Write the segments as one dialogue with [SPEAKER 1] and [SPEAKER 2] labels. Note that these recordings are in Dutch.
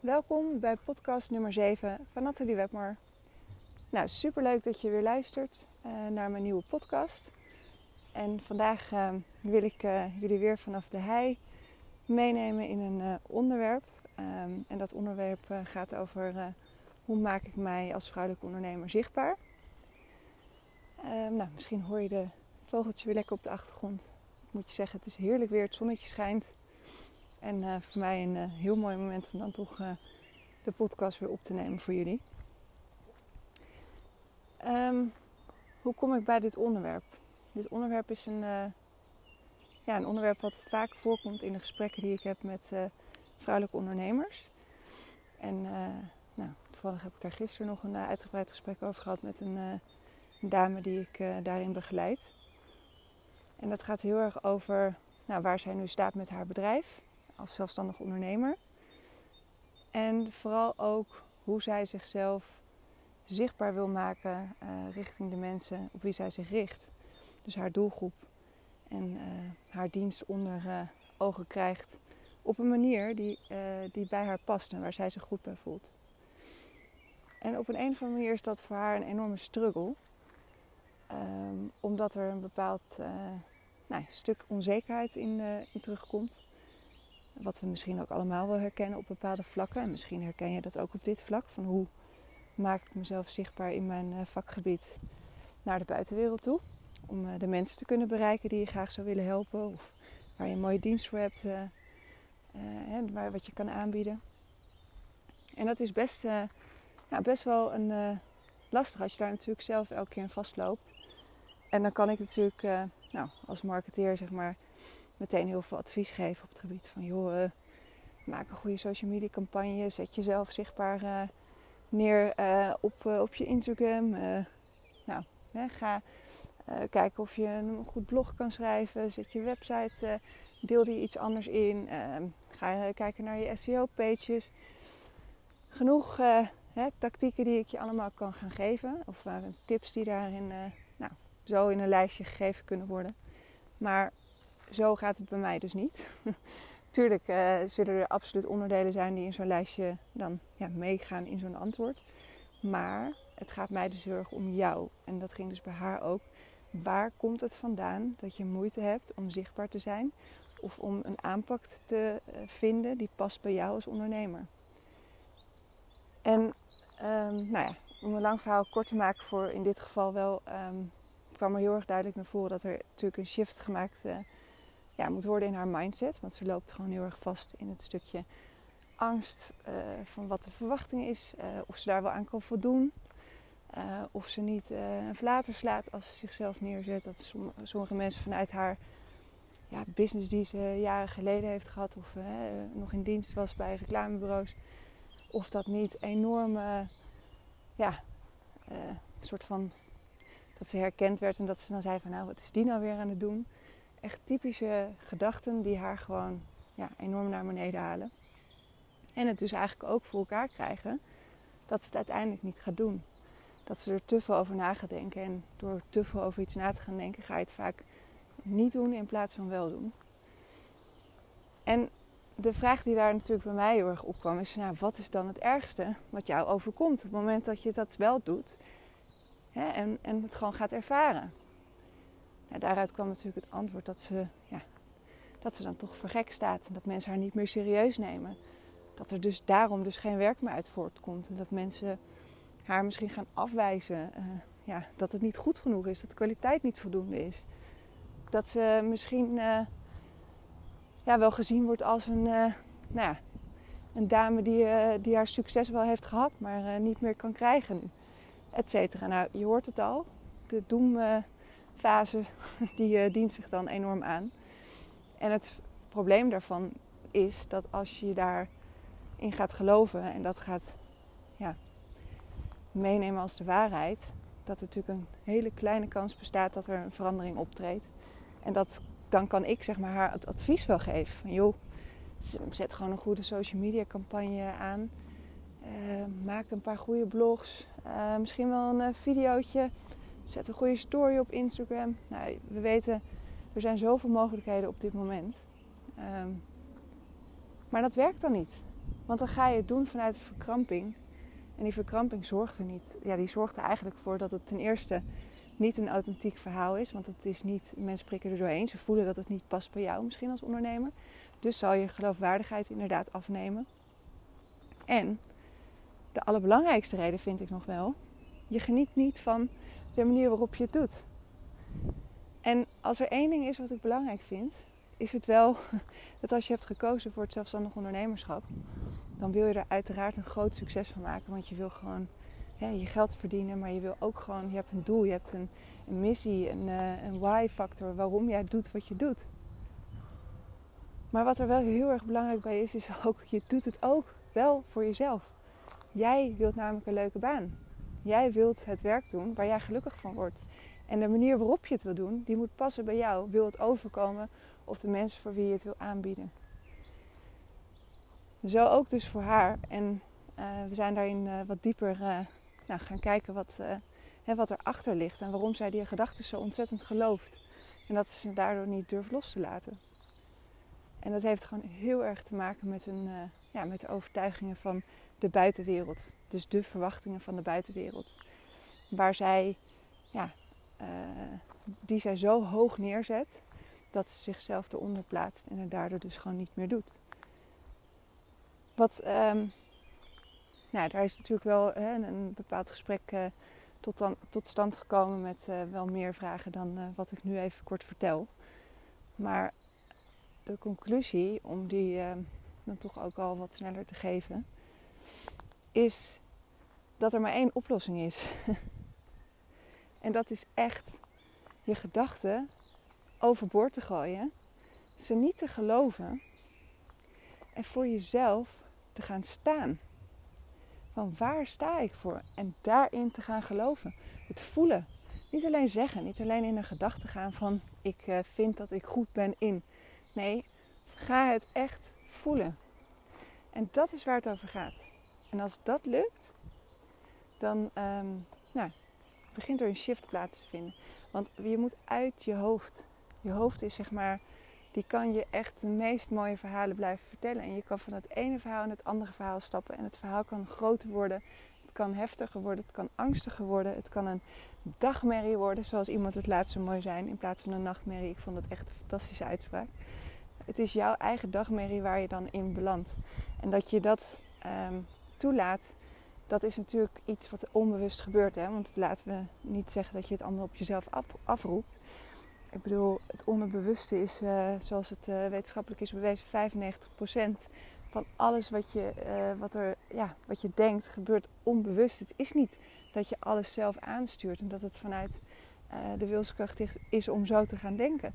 [SPEAKER 1] Welkom bij podcast nummer 7 van Nathalie Webmar. Nou, superleuk dat je weer luistert uh, naar mijn nieuwe podcast. En vandaag uh, wil ik uh, jullie weer vanaf de hei meenemen in een onderwerp. Um, en dat onderwerp gaat over hoe maak ik mij als vrouwelijke ondernemer zichtbaar. Um, nou, misschien hoor je de vogeltje weer lekker op de achtergrond. Ik moet je zeggen, het is heerlijk weer, het zonnetje schijnt. En uh, voor mij een uh, heel mooi moment om dan toch uh, de podcast weer op te nemen voor jullie. Um, hoe kom ik bij dit onderwerp? Dit onderwerp is een, ja, een onderwerp wat vaak voorkomt in de gesprekken die ik heb met vrouwelijke ondernemers. En nou, toevallig heb ik daar gisteren nog een uitgebreid gesprek over gehad met een, een dame die ik daarin begeleid. En dat gaat heel erg over nou, waar zij nu staat met haar bedrijf als zelfstandig ondernemer. En vooral ook hoe zij zichzelf zichtbaar wil maken uh, richting de mensen op wie zij zich richt. Dus haar doelgroep en uh, haar dienst onder uh, ogen krijgt op een manier die, die bij haar past en waar zij zich goed bij voelt. En op een, een of andere manier is dat voor haar een enorme struggle. Um, omdat er een bepaald nou, stuk onzekerheid in, in terugkomt. Wat we misschien ook allemaal wel herkennen op bepaalde vlakken. En misschien herken je dat ook op dit vlak. Van hoe maak ik mezelf zichtbaar in mijn eh, vakgebied naar de buitenwereld toe. Om eh, de mensen te kunnen bereiken die je graag zou willen helpen. Of waar je een mooie dienst voor hebt. Uh, waar, wat je kan aanbieden. En dat is best, ja, best wel een, lastig als je daar natuurlijk zelf elke keer in vastloopt. En dan kan ik natuurlijk nou, als marketeer zeg maar meteen heel veel advies geven op het gebied van joh, uh, maak een goede social media campagne, zet jezelf zichtbaar uh, neer uh, op, op je Instagram. nou, hè, ga kijken of je een goed blog kan schrijven, zet je website, deel die iets anders in, ehm, ga kijken naar je SEO-pages. Genoeg hè, tactieken die ik je allemaal kan gaan geven, of tips die daarin nou, zo in een lijstje gegeven kunnen worden. Maar zo gaat het bij mij dus niet. Tuurlijk uh, zullen er absoluut onderdelen zijn die in zo'n lijstje dan ja, meegaan in zo'n antwoord. Maar het gaat mij dus heel erg om jou. En dat ging dus bij haar ook. Waar komt het vandaan dat je moeite hebt om zichtbaar te zijn? Of om een aanpak te eh, vinden die past bij jou als ondernemer? En um, nou ja, om een lang verhaal kort te maken voor in dit geval wel... Um, kwam er heel erg duidelijk naar voren dat er natuurlijk een shift gemaakt uh, ja, moet worden in haar mindset. Want ze loopt gewoon heel erg vast in het stukje angst uh, van wat de verwachting is. Uh, of ze daar wel aan kan voldoen. Uh, of ze niet een flater slaat als ze zichzelf neerzet. Dat sommige mensen vanuit haar ja, business die ze jaren geleden heeft gehad. Of nog in dienst was bij reclamebureaus. Of dat niet enorme, ja, soort van dat ze herkend werd en dat ze dan zei van nou wat is die nou weer aan het doen echt typische gedachten die haar gewoon ja, enorm naar beneden halen. En het dus eigenlijk ook voor elkaar krijgen dat ze het uiteindelijk niet gaat doen. Dat ze er te veel over na gaat denken. En door te veel over iets na te gaan denken, ga je het vaak niet doen in plaats van wel doen. En de vraag die daar natuurlijk bij mij heel erg opkwam is: nou, wat is dan het ergste wat jou overkomt op het moment dat je dat wel doet hè, en, en het gewoon gaat ervaren? Daaruit kwam natuurlijk het antwoord dat ze, ja, dat ze dan toch voor gek staat. En dat mensen haar niet meer serieus nemen. Dat er dus daarom dus geen werk meer uit voortkomt. En dat mensen haar misschien gaan afwijzen. Uh, ja, dat het niet goed genoeg is. Dat de kwaliteit niet voldoende is. Dat ze misschien uh, ja, wel gezien wordt als een, uh, nou ja, een dame die, die haar succes wel heeft gehad. Maar niet meer kan krijgen nu. Etcetera. Nou, je hoort het al. De doem fase die uh, dient zich dan enorm aan. En het probleem daarvan is dat als je daarin gaat geloven en dat gaat ja, meenemen als de waarheid, dat er natuurlijk een hele kleine kans bestaat dat er een verandering optreedt. En dat, dan kan ik zeg maar haar het advies wel geven. Van joh, zet gewoon een goede social media campagne aan. Uh, maak een paar goede blogs. Uh, misschien wel een uh, videootje Zet een goede story op Instagram. Nou, we weten, er zijn zoveel mogelijkheden op dit moment. Um, maar dat werkt dan niet. Want dan ga je het doen vanuit de verkramping. En die verkramping zorgt er niet. Ja, die zorgt er eigenlijk voor dat het ten eerste niet een authentiek verhaal is. Want het is niet, mensen prikken er doorheen. Ze voelen dat het niet past bij jou misschien als ondernemer. Dus zal je geloofwaardigheid inderdaad afnemen. En de allerbelangrijkste reden vind ik nog wel. Je geniet niet van de manier waarop je het doet. En als er één ding is wat ik belangrijk vind, is het wel dat als je hebt gekozen voor het zelfstandig ondernemerschap, dan wil je er uiteraard een groot succes van maken. Want je wil gewoon je geld verdienen, maar je wil ook gewoon, je hebt een doel, je hebt een, een missie, een, uh, een why-factor waarom jij doet wat je doet. Maar wat er wel heel erg belangrijk bij is, is ook, je doet het ook wel voor jezelf. Jij wilt namelijk een leuke baan. Jij wilt het werk doen waar jij gelukkig van wordt. En de manier waarop je het wil doen, die moet passen bij jou. Wil het overkomen op de mensen voor wie je het wil aanbieden. Zo ook dus voor haar. En uh, we zijn daarin uh, wat dieper uh, nou, gaan kijken wat, hè, wat erachter ligt. En waarom zij die gedachten zo ontzettend gelooft. En dat ze daardoor niet durft los te laten. En dat heeft gewoon heel erg te maken met, een, ja, met de overtuigingen van de buitenwereld. Dus de verwachtingen van de buitenwereld. Waar zij, ja, die zij zo hoog neerzet dat ze zichzelf eronder plaatst en het daardoor dus gewoon niet meer doet. Wat, um, nou, daar is natuurlijk wel hè, een, bepaald gesprek uh, tot, dan, tot stand gekomen met uh, wel meer vragen dan wat ik nu even kort vertel. Maar de conclusie, om die ehm, dan toch ook al wat sneller te geven, is dat er maar één oplossing is. en dat is echt je gedachten overboord te gooien, ze niet te geloven en voor jezelf te gaan staan. Van waar sta ik voor? En daarin te gaan geloven. Het voelen. Niet alleen zeggen, niet alleen in een gedachte gaan van ik eh, vind dat ik goed ben in. Nee, ga het echt voelen. En dat is waar het over gaat. En als dat lukt, dan um, nou, begint er een shift plaats te vinden. Want je moet uit je hoofd. Je hoofd is zeg maar die kan je echt de meest mooie verhalen blijven vertellen. En je kan van het ene verhaal in het andere verhaal stappen. En het verhaal kan groter worden. Het kan heftiger worden. Het kan angstiger worden. Het kan een dagmerrie worden, zoals iemand het laatst zo mooi zijn, in plaats van een nachtmerrie. Ik vond het echt een fantastische uitspraak. Het is jouw eigen dagmerrie waar je dan in belandt. En dat je dat um, toelaat, dat is natuurlijk iets wat onbewust gebeurt. Hè? Want laten we niet zeggen dat je het allemaal op jezelf af, afroept. Ik bedoel, het onderbewuste is, uh, zoals het uh, wetenschappelijk is bewezen, 95% van alles wat je, uh, wat, er, ja, wat je denkt gebeurt onbewust. Het is niet dat je alles zelf aanstuurt en dat het vanuit de wilskracht is om zo te gaan denken.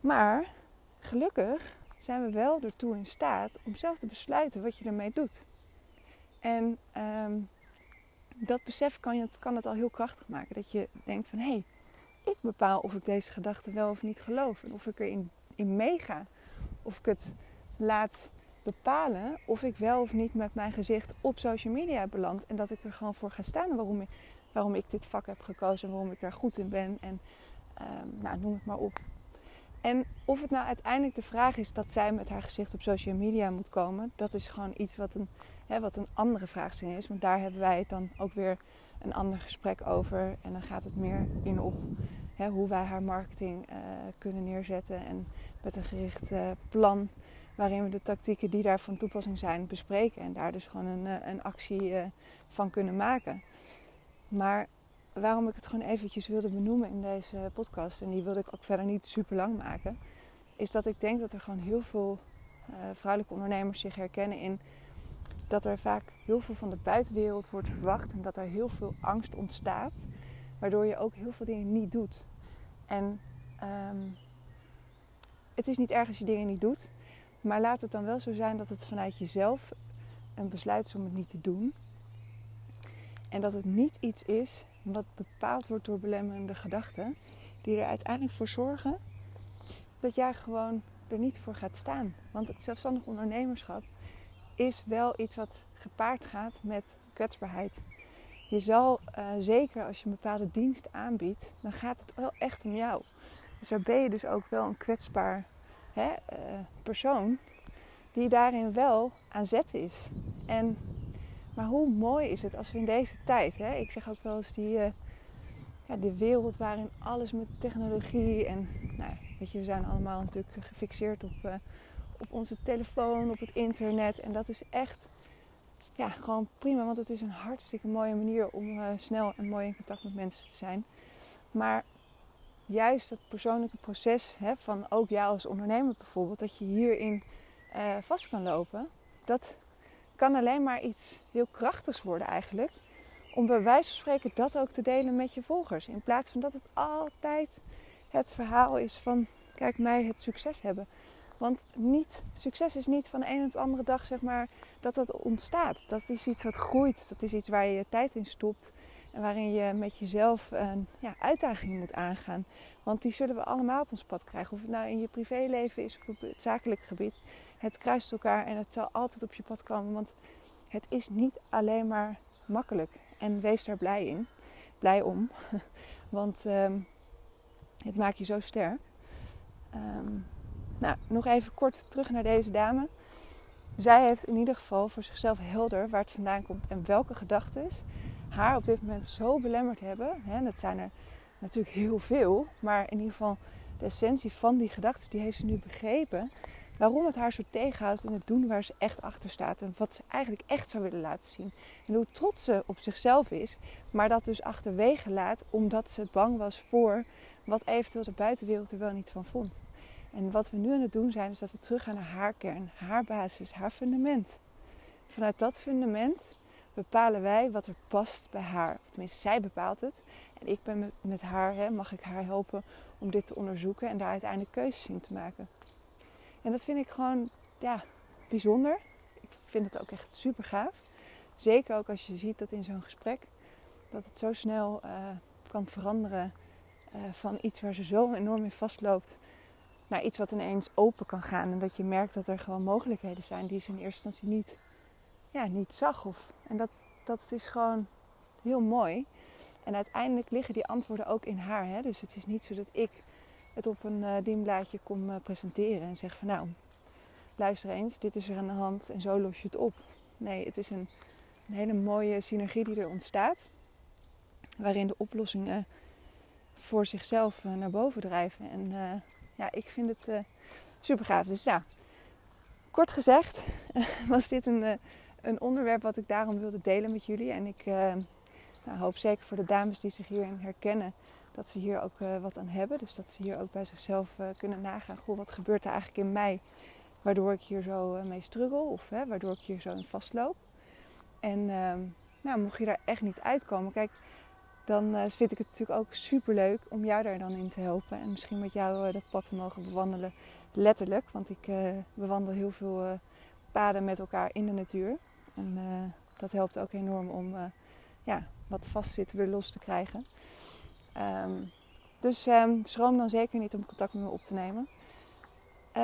[SPEAKER 1] Maar gelukkig zijn we wel ertoe in staat om zelf te besluiten wat je ermee doet. En um, dat besef kan, je, kan het al heel krachtig maken. Dat je denkt van hé, hey, ik bepaal of ik deze gedachte wel of niet geloof. En of ik erin in meega. Of ik het laat bepalen of ik wel of niet met mijn gezicht op social media beland. En dat ik er gewoon voor ga staan waarom ik, waarom ik dit vak heb gekozen en waarom ik er goed in ben. En um, nou, noem het maar op. En of het nou uiteindelijk de vraag is dat zij met haar gezicht op social media moet komen, dat is gewoon iets wat een, hè, wat een andere vraagstelling is. Want daar hebben wij het dan ook weer een ander gesprek over. En dan gaat het meer in op hè, hoe wij haar marketing uh, kunnen neerzetten. En met een gericht uh, plan waarin we de tactieken die daar van toepassing zijn bespreken. En daar dus gewoon een, uh, een actie van kunnen maken. Maar waarom ik het gewoon eventjes wilde benoemen in deze podcast, en die wilde ik ook verder niet super lang maken, is dat ik denk dat er gewoon heel veel vrouwelijke ondernemers zich herkennen in dat er vaak heel veel van de buitenwereld wordt verwacht en dat er heel veel angst ontstaat, waardoor je ook heel veel dingen niet doet. En um, het is niet erg als je dingen niet doet, maar laat het dan wel zo zijn dat het vanuit jezelf een besluit is om het niet te doen. En dat het niet iets is wat bepaald wordt door belemmerende gedachten, die er uiteindelijk voor zorgen dat jij gewoon er niet voor gaat staan. Want zelfstandig ondernemerschap is wel iets wat gepaard gaat met kwetsbaarheid. Je zal, uh, zeker als je een bepaalde dienst aanbiedt, dan gaat het wel echt om jou. Dus daar ben je dus ook wel een kwetsbaar hè, uh, persoon. die daarin wel aan zet is. En, maar hoe mooi is het als we in deze tijd, hè, ik zeg ook wel eens die, uh, ja, de wereld waarin alles met technologie en, nou, weet je, we zijn allemaal natuurlijk gefixeerd op, uh, op onze telefoon, op het internet. En dat is echt, ja, gewoon prima, want het is een hartstikke mooie manier om uh, snel en mooi in contact met mensen te zijn. Maar juist dat persoonlijke proces hè, van ook jou als ondernemer bijvoorbeeld, dat je hierin vast kan lopen, dat kan alleen maar iets heel krachtigs worden eigenlijk. Om bij wijze van spreken dat ook te delen met je volgers. In plaats van dat het altijd het verhaal is van kijk mij het succes hebben. Want niet, succes is niet van de een op de andere dag zeg maar dat dat ontstaat. Dat is iets wat groeit. Dat is iets waar je je tijd in stopt. Waarin je met jezelf een ja, uitdaging moet aangaan. Want die zullen we allemaal op ons pad krijgen. Of het nou in je privéleven is of op het zakelijk gebied. Het kruist elkaar en het zal altijd op je pad komen. Want het is niet alleen maar makkelijk. En wees daar blij in. Blij om. Want um, het maakt je zo sterk. Um, nou, nog even kort terug naar deze dame. Zij heeft in ieder geval voor zichzelf helder waar het vandaan komt en welke gedachten haar op dit moment zo belemmerd hebben. Hè, dat zijn er natuurlijk heel veel, maar in ieder geval de essentie van die gedachten, die heeft ze nu begrepen. Waarom het haar zo tegenhoudt in het doen waar ze echt achter staat. En wat ze eigenlijk echt zou willen laten zien. En hoe trots ze op zichzelf is. Maar dat dus achterwege laat omdat ze bang was voor wat eventueel de buitenwereld er wel niet van vond. En wat we nu aan het doen zijn, is dat we teruggaan naar haar kern, haar basis, haar fundament. Vanuit dat fundament bepalen wij wat er past bij haar. Of tenminste, zij bepaalt het. En ik ben met, haar, hè, mag ik haar helpen om dit te onderzoeken en daar uiteindelijk keuzes in te maken. En dat vind ik gewoon ja, bijzonder. Ik vind het ook echt super gaaf. Zeker ook als je ziet dat in zo'n gesprek dat het zo snel uh, kan veranderen uh, van iets waar ze zo enorm in vastloopt naar iets wat ineens open kan gaan. En dat je merkt dat er gewoon mogelijkheden zijn die ze in eerste instantie niet, ja, niet zag. Of, en dat, dat is gewoon heel mooi. En uiteindelijk liggen die antwoorden ook in haar. Hè? Dus het is niet zo dat ik het op een uh, dienblaadje kom uh, presenteren en zeg van nou, luister eens, dit is er aan de hand en zo los je het op. Nee, het is een, een hele mooie synergie die er ontstaat. Waarin de oplossingen voor zichzelf uh, naar boven drijven. En ja, ik vind het super gaaf. Dus ja, kort gezegd was dit een, een onderwerp wat ik daarom wilde delen met jullie. En ik uh, nou, hoop zeker voor de dames die zich hierin herkennen, dat ze hier ook wat aan hebben. Dus dat ze hier ook bij zichzelf kunnen nagaan. Goh, wat gebeurt er eigenlijk in mij waardoor ik hier zo mee struggle of waardoor ik hier zo in vastloop. En ehm, nou, mocht je daar echt niet uitkomen, kijk, dan vind ik het natuurlijk ook super leuk om jou daar dan in te helpen. En misschien met jou dat pad te mogen bewandelen. Letterlijk, want ik bewandel heel veel paden met elkaar in de natuur. En dat helpt ook enorm om ja, wat vastzit weer los te krijgen. Um, dus um, schroom dan zeker niet om contact met me op te nemen.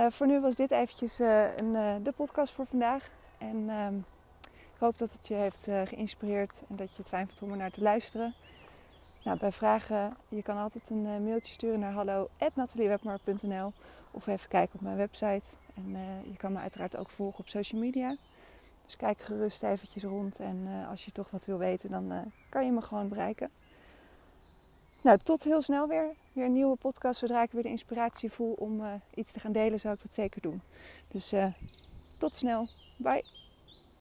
[SPEAKER 1] voor nu was dit eventjes een, de podcast voor vandaag. En um, ik hoop dat het je heeft geïnspireerd en dat je het fijn vindt om er naar te luisteren. Nou, bij vragen, je kan altijd een mailtje sturen naar hallo.nataliewebmar.nl of even kijken op mijn website. En je kan me uiteraard ook volgen op social media. Dus kijk gerust eventjes rond en uh, als je toch wat wil weten, dan kan je me gewoon bereiken. Nou, tot heel snel weer. Weer een nieuwe podcast. Zodra ik weer de inspiratie voel om iets te gaan delen, zou ik dat zeker doen. Dus tot snel. Bye.